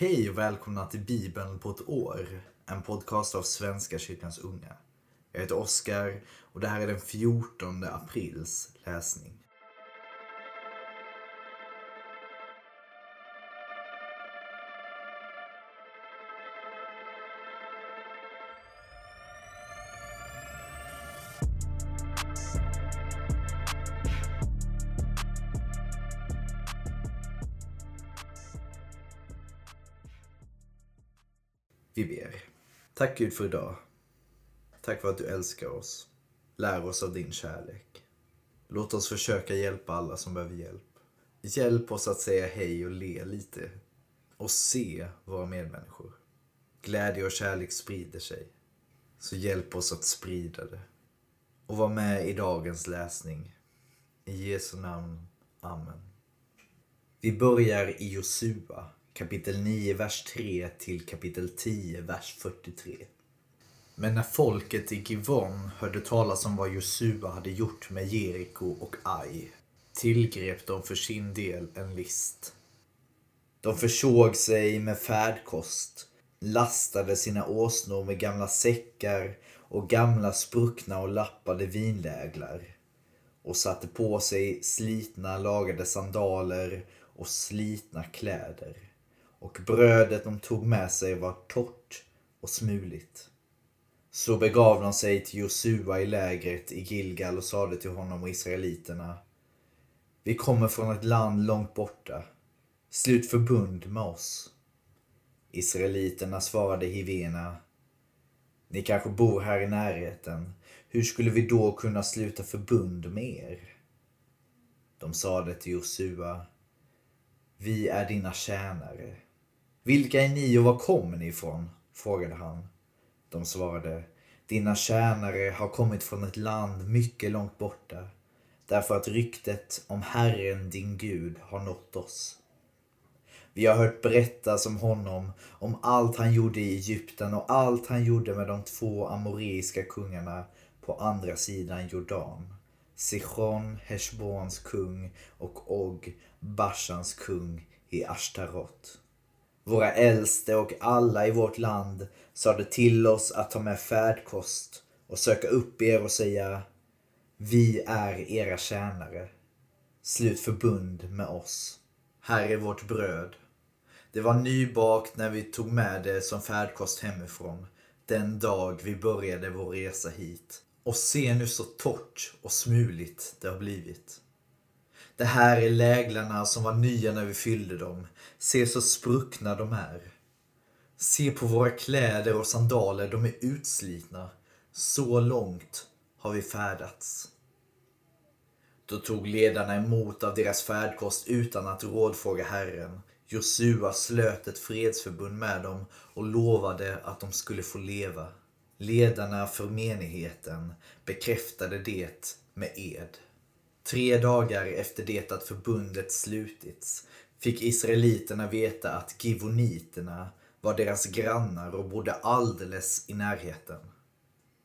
Hej och välkomna till Bibeln på ett år. En podcast av Svenska kyrkans unga. Jag heter Oskar och det här är den 14 aprils läsning. Tack Gud för idag. Tack för att du älskar oss. Lär oss av din kärlek. Låt oss försöka hjälpa alla som behöver hjälp. Hjälp oss att säga hej och le lite. Och se våra medmänniskor. Glädje och kärlek sprider sig. Så hjälp oss att sprida det. Och var med i dagens läsning. I Jesu namn. Amen. Vi börjar i Josua kapitel 9, vers 3 till kapitel 10, vers 43. Men när folket i Givon hörde talas om vad Josua hade gjort med Jeriko och Ai tillgrep de för sin del en list. De försåg sig med färdkost, lastade sina åsnor med gamla säckar och gamla spruckna och lappade vinläglar och satte på sig slitna lagade sandaler och slitna kläder och brödet de tog med sig var torrt och smuligt. Så begav de sig till Josua i lägret i Gilgal och sade till honom och israeliterna. Vi kommer från ett land långt borta. Slut förbund med oss. Israeliterna svarade Hivena. Ni kanske bor här i närheten. Hur skulle vi då kunna sluta förbund med er? De sade till Josua. Vi är dina tjänare. Vilka är ni och var kommer ni ifrån? frågade han. De svarade. Dina tjänare har kommit från ett land mycket långt borta. Därför att ryktet om Herren din Gud har nått oss. Vi har hört berättas om honom, om allt han gjorde i Egypten och allt han gjorde med de två amoreiska kungarna på andra sidan Jordan. Sichon, Heshbons kung och Og, Bashans kung i Ashtarot. Våra äldste och alla i vårt land sade till oss att ta med färdkost och söka upp er och säga Vi är era tjänare. Slut förbund med oss. Här är vårt bröd. Det var nybakt när vi tog med det som färdkost hemifrån den dag vi började vår resa hit. Och se nu så torrt och smuligt det har blivit. Det här är läglarna som var nya när vi fyllde dem. Se så spruckna de är. Se på våra kläder och sandaler, de är utslitna. Så långt har vi färdats. Då tog ledarna emot av deras färdkost utan att rådfråga Herren. Josua slöt ett fredsförbund med dem och lovade att de skulle få leva. Ledarna för menigheten bekräftade det med ed. Tre dagar efter det att förbundet slutits fick israeliterna veta att givoniterna var deras grannar och bodde alldeles i närheten.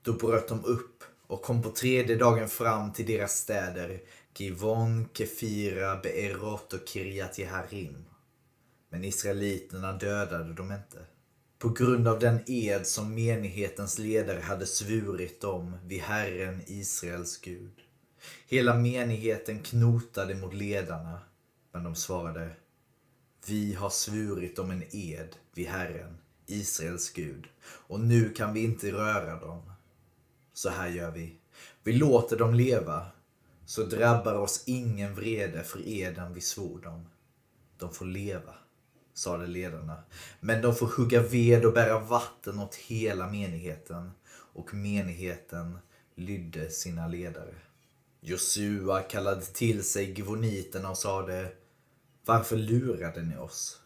Då bröt de upp och kom på tredje dagen fram till deras städer Givon, Kefira, Beerot och Kiryat Jeharim. Men israeliterna dödade dem inte. På grund av den ed som menighetens ledare hade svurit dem vid Herren Israels Gud. Hela menigheten knotade mot ledarna, men de svarade Vi har svurit om en ed vid Herren, Israels Gud, och nu kan vi inte röra dem. Så här gör vi. Vi låter dem leva, så drabbar oss ingen vrede för eden vi svor dem. De får leva, sade ledarna, men de får hugga ved och bära vatten åt hela menigheten, och menigheten lydde sina ledare. Josua kallade till sig givoniterna och sade Varför lurade ni oss?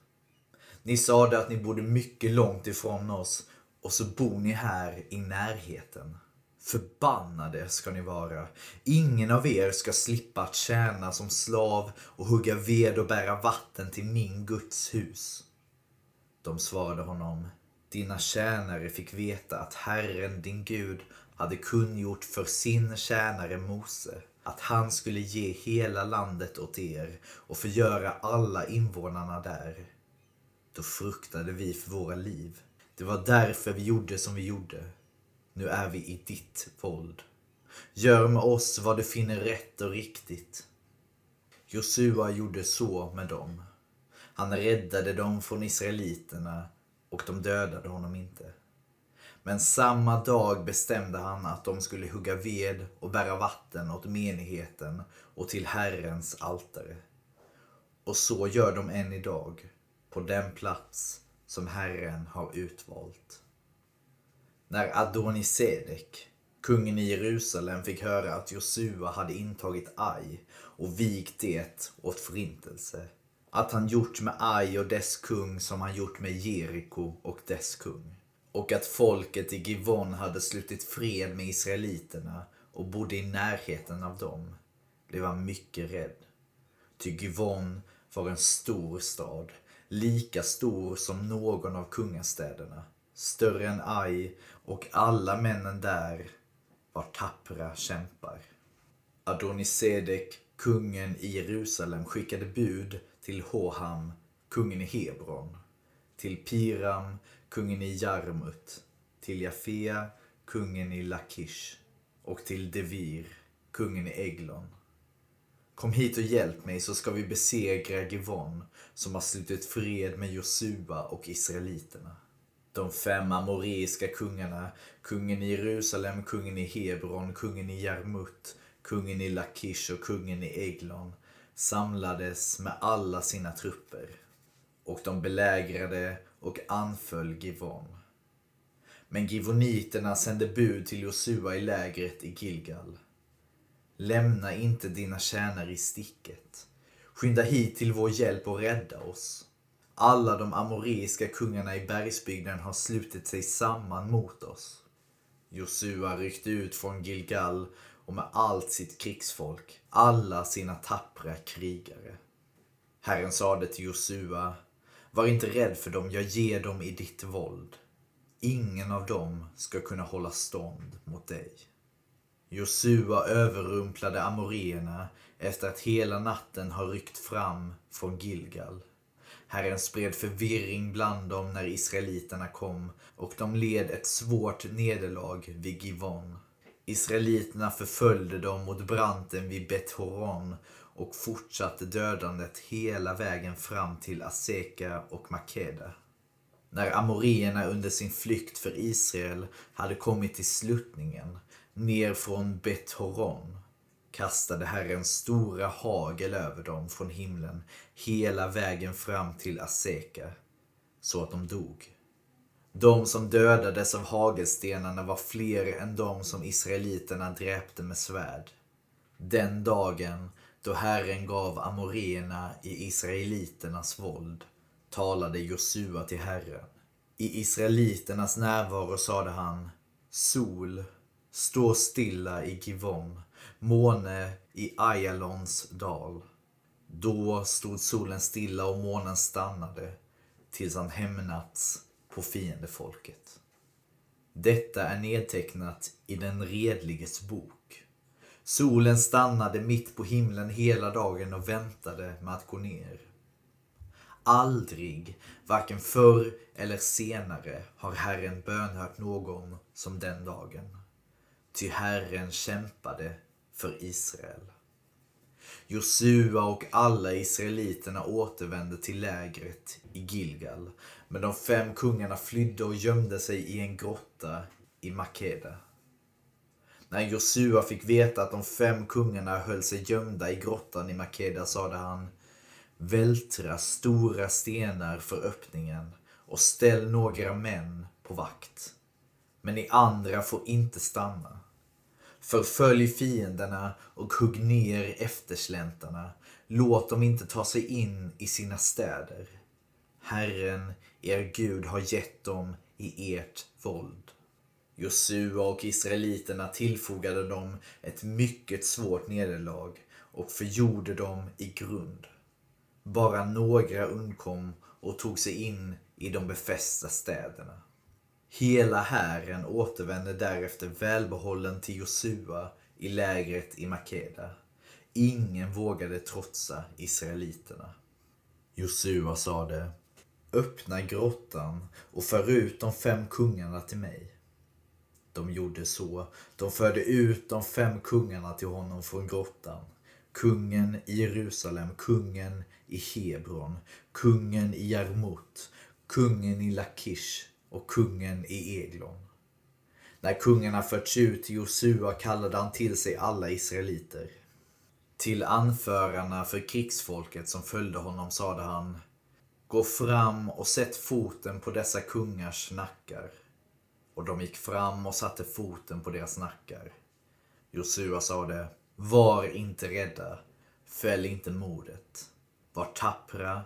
Ni sade att ni bodde mycket långt ifrån oss och så bor ni här i närheten. Förbannade ska ni vara. Ingen av er ska slippa att tjäna som slav och hugga ved och bära vatten till min Guds hus. De svarade honom. Dina tjänare fick veta att Herren, din Gud, hade kungjort för sin tjänare Mose att han skulle ge hela landet åt er och förgöra alla invånarna där. då fruktade vi för våra liv. Det var därför vi gjorde som vi gjorde. Nu är vi i ditt våld. Gör med oss vad du finner rätt och riktigt. Josua gjorde så med dem. Han räddade dem från israeliterna och de dödade honom inte. Men samma dag bestämde han att de skulle hugga ved och bära vatten åt menigheten och till Herrens altare. Och så gör de än idag, på den plats som Herren har utvalt. När Adonisedek, kungen i Jerusalem, fick höra att Josua hade intagit Aj och vikt det åt förintelse, att han gjort med Aj och dess kung som han gjort med Jeriko och dess kung, och att folket i Givon hade slutit fred med israeliterna och bodde i närheten av dem, blev han mycket rädd. Ty Givon var en stor stad, lika stor som någon av kungastäderna, större än Ai och alla männen där var tappra kämpar. Adonisedek, kungen i Jerusalem, skickade bud till Hoham, kungen i Hebron, till Piram, kungen i Jarmut, till Jafea, kungen i Lakish och till Devir, kungen i Eglon. Kom hit och hjälp mig så ska vi besegra Givon som har slutit fred med Josua och israeliterna. De fem amoreiska kungarna, kungen i Jerusalem, kungen i Hebron, kungen i Jarmut, kungen i Lakish och kungen i Eglon samlades med alla sina trupper och de belägrade och anföll Givon. Men givoniterna sände bud till Josua i lägret i Gilgal. Lämna inte dina tjänare i sticket. Skynda hit till vår hjälp och rädda oss. Alla de amoreiska kungarna i bergsbygden har slutit sig samman mot oss. Josua ryckte ut från Gilgal och med allt sitt krigsfolk, alla sina tappra krigare. Herren sade till Josua, var inte rädd för dem, jag ger dem i ditt våld. Ingen av dem ska kunna hålla stånd mot dig. Josua överrumplade amoreerna efter att hela natten har ryckt fram från Gilgal. Herren spred förvirring bland dem när israeliterna kom och de led ett svårt nederlag vid Givon. Israeliterna förföljde dem mot branten vid Bethoron och fortsatte dödandet hela vägen fram till Aseka och Makeda. När amoreerna under sin flykt för Israel hade kommit till sluttningen ner från Bet-Horon kastade Herren stora hagel över dem från himlen hela vägen fram till Aseka, så att de dog. De som dödades av hagelstenarna var fler än de som israeliterna dräpte med svärd. Den dagen då Herren gav amoreerna i israeliternas våld talade Josua till Herren. I israeliternas närvaro sade han Sol, stå stilla i Givon måne i Ayalons dal. Då stod solen stilla och månen stannade tills han hämnats på fiendefolket. Detta är nedtecknat i den redliges bok. Solen stannade mitt på himlen hela dagen och väntade med att gå ner. Aldrig, varken förr eller senare, har Herren bönhört någon som den dagen. Ty Herren kämpade för Israel. Josua och alla israeliterna återvände till lägret i Gilgal. Men de fem kungarna flydde och gömde sig i en grotta i Makeda. När Josua fick veta att de fem kungarna höll sig gömda i grottan i Makeda sade han Vältra stora stenar för öppningen och ställ några män på vakt. Men ni andra får inte stanna. Förfölj fienderna och hugg ner eftersläntarna. Låt dem inte ta sig in i sina städer. Herren, er Gud, har gett dem i ert våld. Josua och israeliterna tillfogade dem ett mycket svårt nederlag och förgjorde dem i grund. Bara några undkom och tog sig in i de befästa städerna. Hela hären återvände därefter välbehållen till Josua i lägret i Makeda. Ingen vågade trotsa israeliterna. Josua sade öppna grottan och för ut de fem kungarna till mig. De gjorde så. De förde ut de fem kungarna till honom från grottan. Kungen i Jerusalem, kungen i Hebron, kungen i Jarmut, kungen i Lakish och kungen i Eglon. När kungarna förts ut till Josua kallade han till sig alla israeliter. Till anförarna för krigsfolket som följde honom sade han Gå fram och sätt foten på dessa kungars nackar. Och de gick fram och satte foten på deras nackar. Josua sade Var inte rädda, fäll inte modet. Var tappra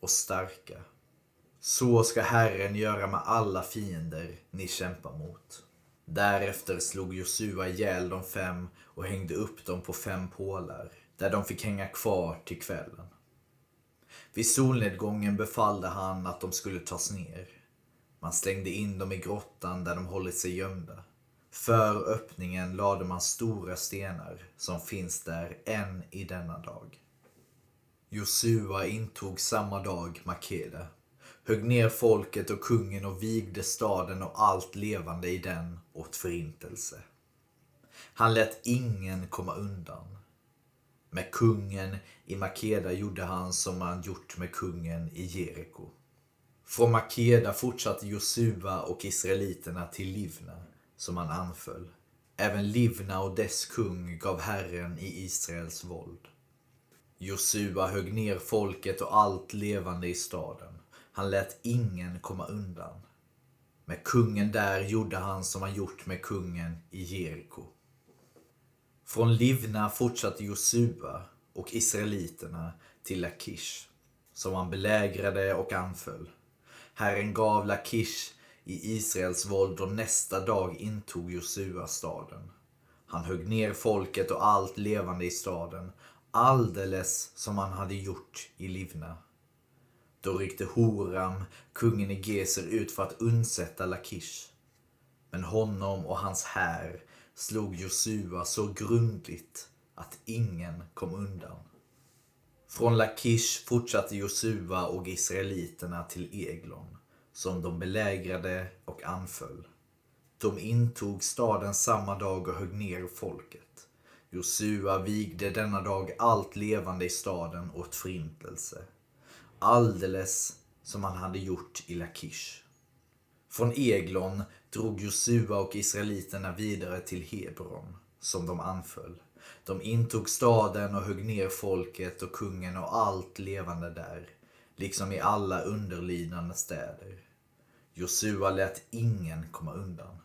och starka. Så ska Herren göra med alla fiender ni kämpar mot. Därefter slog Josua ihjäl de fem och hängde upp dem på fem pålar, där de fick hänga kvar till kvällen. Vid solnedgången befallde han att de skulle tas ner. Man slängde in dem i grottan där de hållit sig gömda. För öppningen lade man stora stenar som finns där än i denna dag. Josua intog samma dag Makeda, högg ner folket och kungen och vigde staden och allt levande i den åt förintelse. Han lät ingen komma undan. Med kungen i Makeda gjorde han som han gjort med kungen i Jeriko. Från Makeda fortsatte Josua och israeliterna till Livna, som han anföll. Även Livna och dess kung gav Herren i Israels våld. Josua högg ner folket och allt levande i staden. Han lät ingen komma undan. Med kungen där gjorde han som han gjort med kungen i Jeriko. Från Livna fortsatte Josua och israeliterna till Lakish, som han belägrade och anföll. Herren gav Lakish i Israels våld och nästa dag intog Josua staden. Han högg ner folket och allt levande i staden, alldeles som han hade gjort i Livna. Då ryckte Horam, kungen i Geser, ut för att undsätta Lakish. Men honom och hans här slog Josua så grundligt att ingen kom undan. Från Lakish fortsatte Josua och israeliterna till Eglon, som de belägrade och anföll. De intog staden samma dag och högg ner folket. Josua vigde denna dag allt levande i staden åt förintelse, alldeles som han hade gjort i Lakish. Från Eglon drog Josua och israeliterna vidare till Hebron, som de anföll. De intog staden och högg ner folket och kungen och allt levande där, liksom i alla underlydande städer. Josua lät ingen komma undan.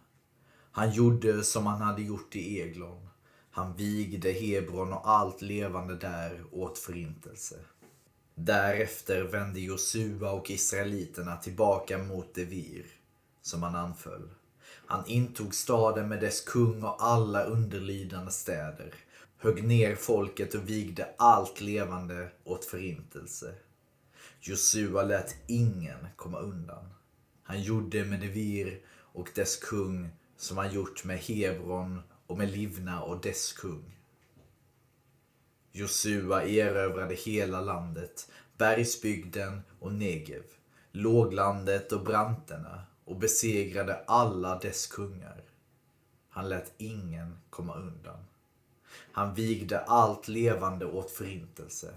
Han gjorde som han hade gjort i Eglon. Han vigde Hebron och allt levande där åt förintelse. Därefter vände Josua och israeliterna tillbaka mot Devir som han anföll. Han intog staden med dess kung och alla underlydande städer, högg ner folket och vigde allt levande åt förintelse. Josua lät ingen komma undan. Han gjorde med Devir och dess kung som han gjort med Hebron och med Livna och dess kung. Josua erövrade hela landet, bergsbygden och Negev, låglandet och branterna och besegrade alla dess kungar. Han lät ingen komma undan. Han vigde allt levande åt förintelse,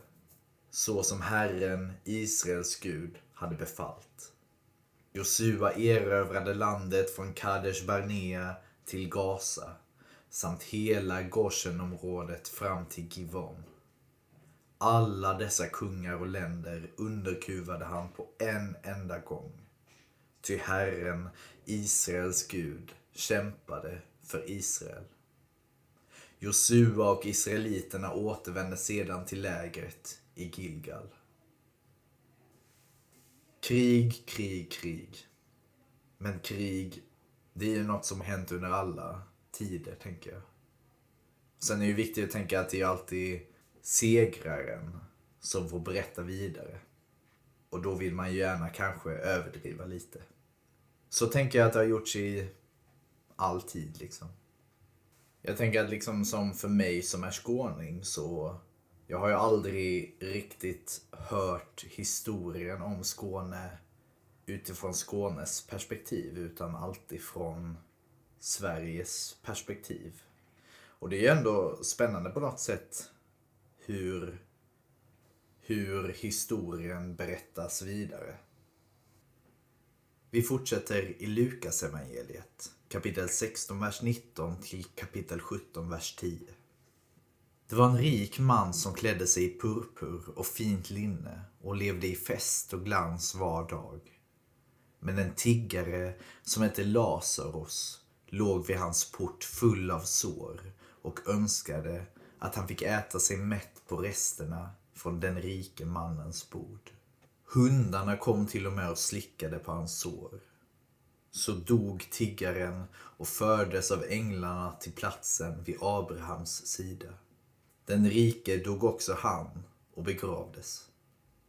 så som Herren, Israels Gud, hade befallt. Josua erövrade landet från Kadesh Barnea till Gaza samt hela Goshenområdet fram till Givon. Alla dessa kungar och länder underkuvade han på en enda gång. Ty Herren, Israels Gud, kämpade för Israel. Josua och israeliterna återvände sedan till lägret i Gilgal. Krig, krig, krig. Men krig, det är ju något som hänt under alla tider, tänker jag. Sen är det viktigt att tänka att det är alltid segraren som får berätta vidare. Och då vill man ju gärna kanske överdriva lite. Så tänker jag att det har gjorts i all tid liksom. Jag tänker att liksom som för mig som är skåning så jag har ju aldrig riktigt hört historien om Skåne utifrån Skånes perspektiv utan alltid från Sveriges perspektiv. Och det är ju ändå spännande på något sätt hur, hur historien berättas vidare. Vi fortsätter i Lukas evangeliet kapitel 16, vers 19 till kapitel 17, vers 10. Det var en rik man som klädde sig i purpur och fint linne och levde i fest och glans var dag. Men en tiggare som hette Lazarus låg vid hans port full av sår och önskade att han fick äta sig mätt på resterna från den rike mannens bord. Hundarna kom till och med och slickade på hans sår. Så dog tiggaren och fördes av änglarna till platsen vid Abrahams sida. Den rike dog också han och begravdes.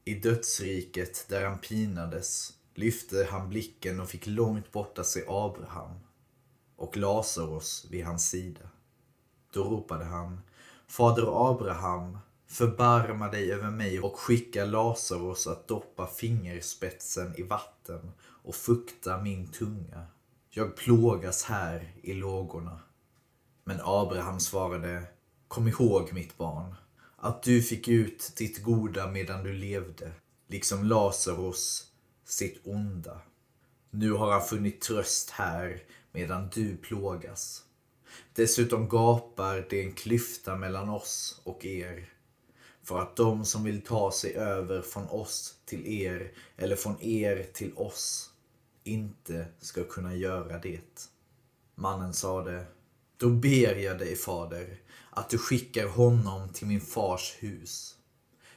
I dödsriket där han pinades lyfte han blicken och fick långt borta se Abraham och Lazarus vid hans sida. Då ropade han Fader Abraham, förbarma dig över mig och skicka Lazarus att doppa fingerspetsen i vatten och fukta min tunga. Jag plågas här i lågorna. Men Abraham svarade Kom ihåg mitt barn, att du fick ut ditt goda medan du levde, liksom Lazarus sitt onda. Nu har han funnit tröst här medan du plågas. Dessutom gapar det en klyfta mellan oss och er. För att de som vill ta sig över från oss till er eller från er till oss inte ska kunna göra det. Mannen sade, då ber jag dig fader att du skickar honom till min fars hus.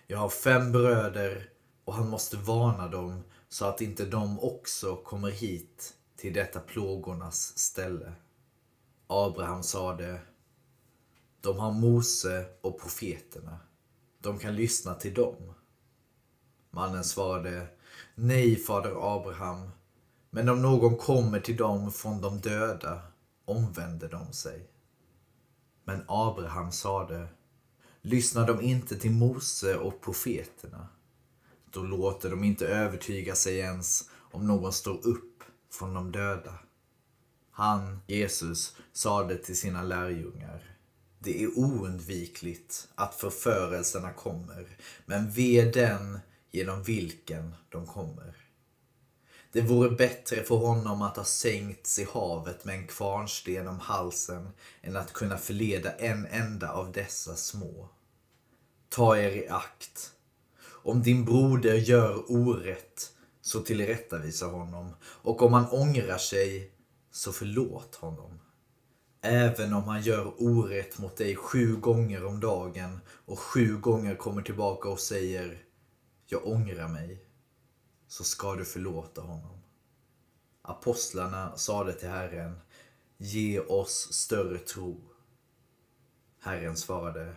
Jag har fem bröder och han måste varna dem så att inte de också kommer hit till detta plågornas ställe. Abraham sade, de har Mose och profeterna. De kan lyssna till dem. Mannen svarade, nej fader Abraham, men om någon kommer till dem från de döda omvänder de sig. Men Abraham sade, lyssnar de inte till Mose och profeterna, då låter de inte övertyga sig ens om någon står upp från de döda. Han, Jesus, sade till sina lärjungar, det är oundvikligt att förförelserna kommer, men ve den genom vilken de kommer. Det vore bättre för honom att ha sänkts i havet med en kvarnsten om halsen än att kunna förleda en enda av dessa små. Ta er i akt. Om din broder gör orätt, så tillrättavisa honom. Och om han ångrar sig, så förlåt honom. Även om han gör orätt mot dig sju gånger om dagen och sju gånger kommer tillbaka och säger Jag ångrar mig så ska du förlåta honom. Apostlarna sade till Herren, ge oss större tro. Herren svarade,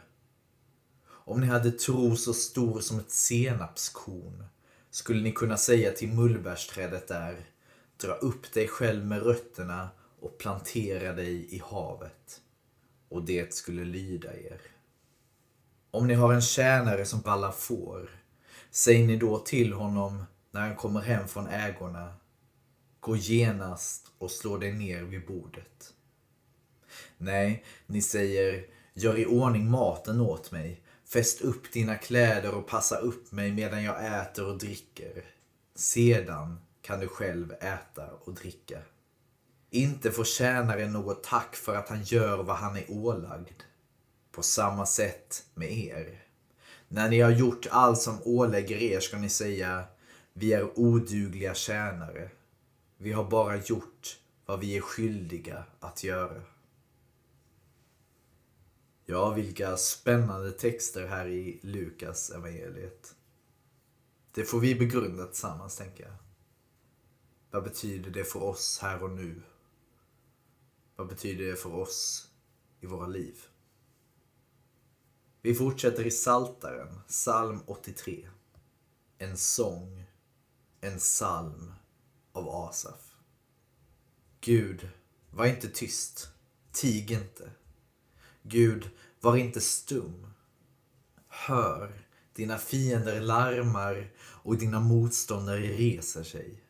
om ni hade tro så stor som ett senapskorn skulle ni kunna säga till mullbärsträdet där, dra upp dig själv med rötterna och plantera dig i havet. Och det skulle lyda er. Om ni har en tjänare som ballar får, säg ni då till honom när han kommer hem från ägorna, gå genast och slå dig ner vid bordet. Nej, ni säger, gör i ordning maten åt mig, fäst upp dina kläder och passa upp mig medan jag äter och dricker. Sedan kan du själv äta och dricka. Inte får tjänaren något tack för att han gör vad han är ålagd. På samma sätt med er. När ni har gjort allt som ålägger er ska ni säga vi är odugliga tjänare. Vi har bara gjort vad vi är skyldiga att göra. Ja, vilka spännande texter här i Lukas evangeliet. Det får vi begrunda tillsammans, tänker jag. Vad betyder det för oss här och nu? Vad betyder det för oss i våra liv? Vi fortsätter i Saltaren, psalm 83. En sång en psalm av Asaf. Gud, var inte tyst. Tig inte. Gud, var inte stum. Hör, dina fiender larmar och dina motståndare reser sig.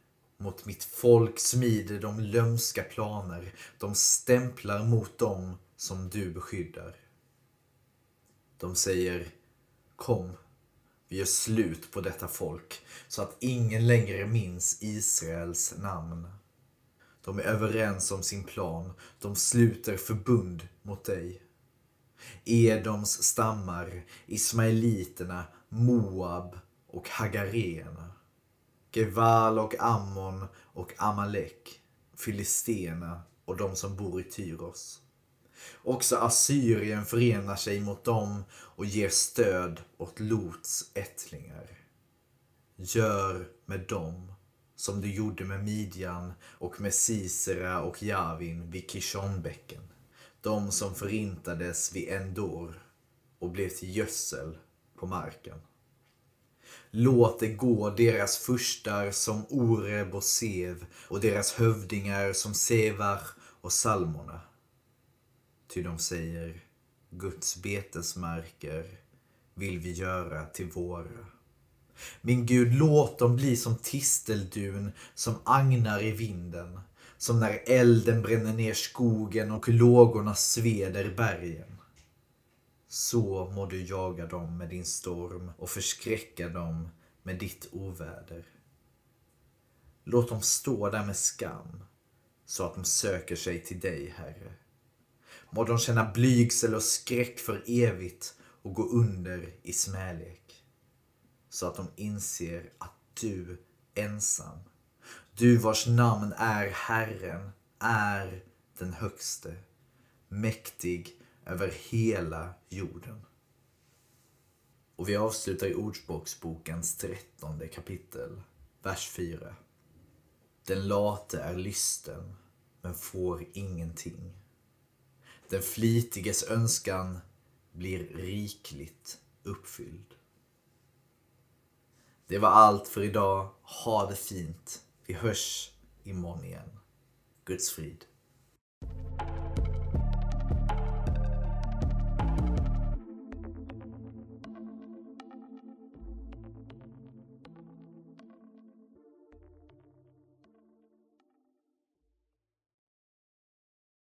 Mot mitt folk smider de lömska planer. De stämplar mot dem som du beskyddar. De säger Kom, vi gör slut på detta folk så att ingen längre minns Israels namn. De är överens om sin plan. De sluter förbund mot dig. Edoms stammar, Ismaeliterna, Moab och Hagareerna. Geval och Ammon och Amalek, Filistena och de som bor i Tyros. Också Assyrien förenar sig mot dem och ger stöd åt Lots ättlingar. Gör med dem som du gjorde med Midjan och med Sisera och Javin vid Kishonbäcken. De som förintades vid Endor och blev till gödsel på marken. Låt det gå deras furstar som Oreb och Sev och deras hövdingar som Sevar och Salmona. Ty de säger, Guds betesmarker vill vi göra till våra. Min Gud, låt dem bli som tisteldun som agnar i vinden. Som när elden bränner ner skogen och lågorna sveder bergen. Så må du jaga dem med din storm och förskräcka dem med ditt oväder. Låt dem stå där med skam så att de söker sig till dig, Herre. Må de känna blygsel och skräck för evigt och gå under i smälek. Så att de inser att du ensam, du vars namn är Herren, är den högste, mäktig över hela jorden. Och vi avslutar i Ordspråksbokens trettonde kapitel, vers 4. Den late är lysten, men får ingenting. Den flitiges önskan blir rikligt uppfylld. Det var allt för idag. Ha det fint. Vi hörs imorgon igen. Guds frid.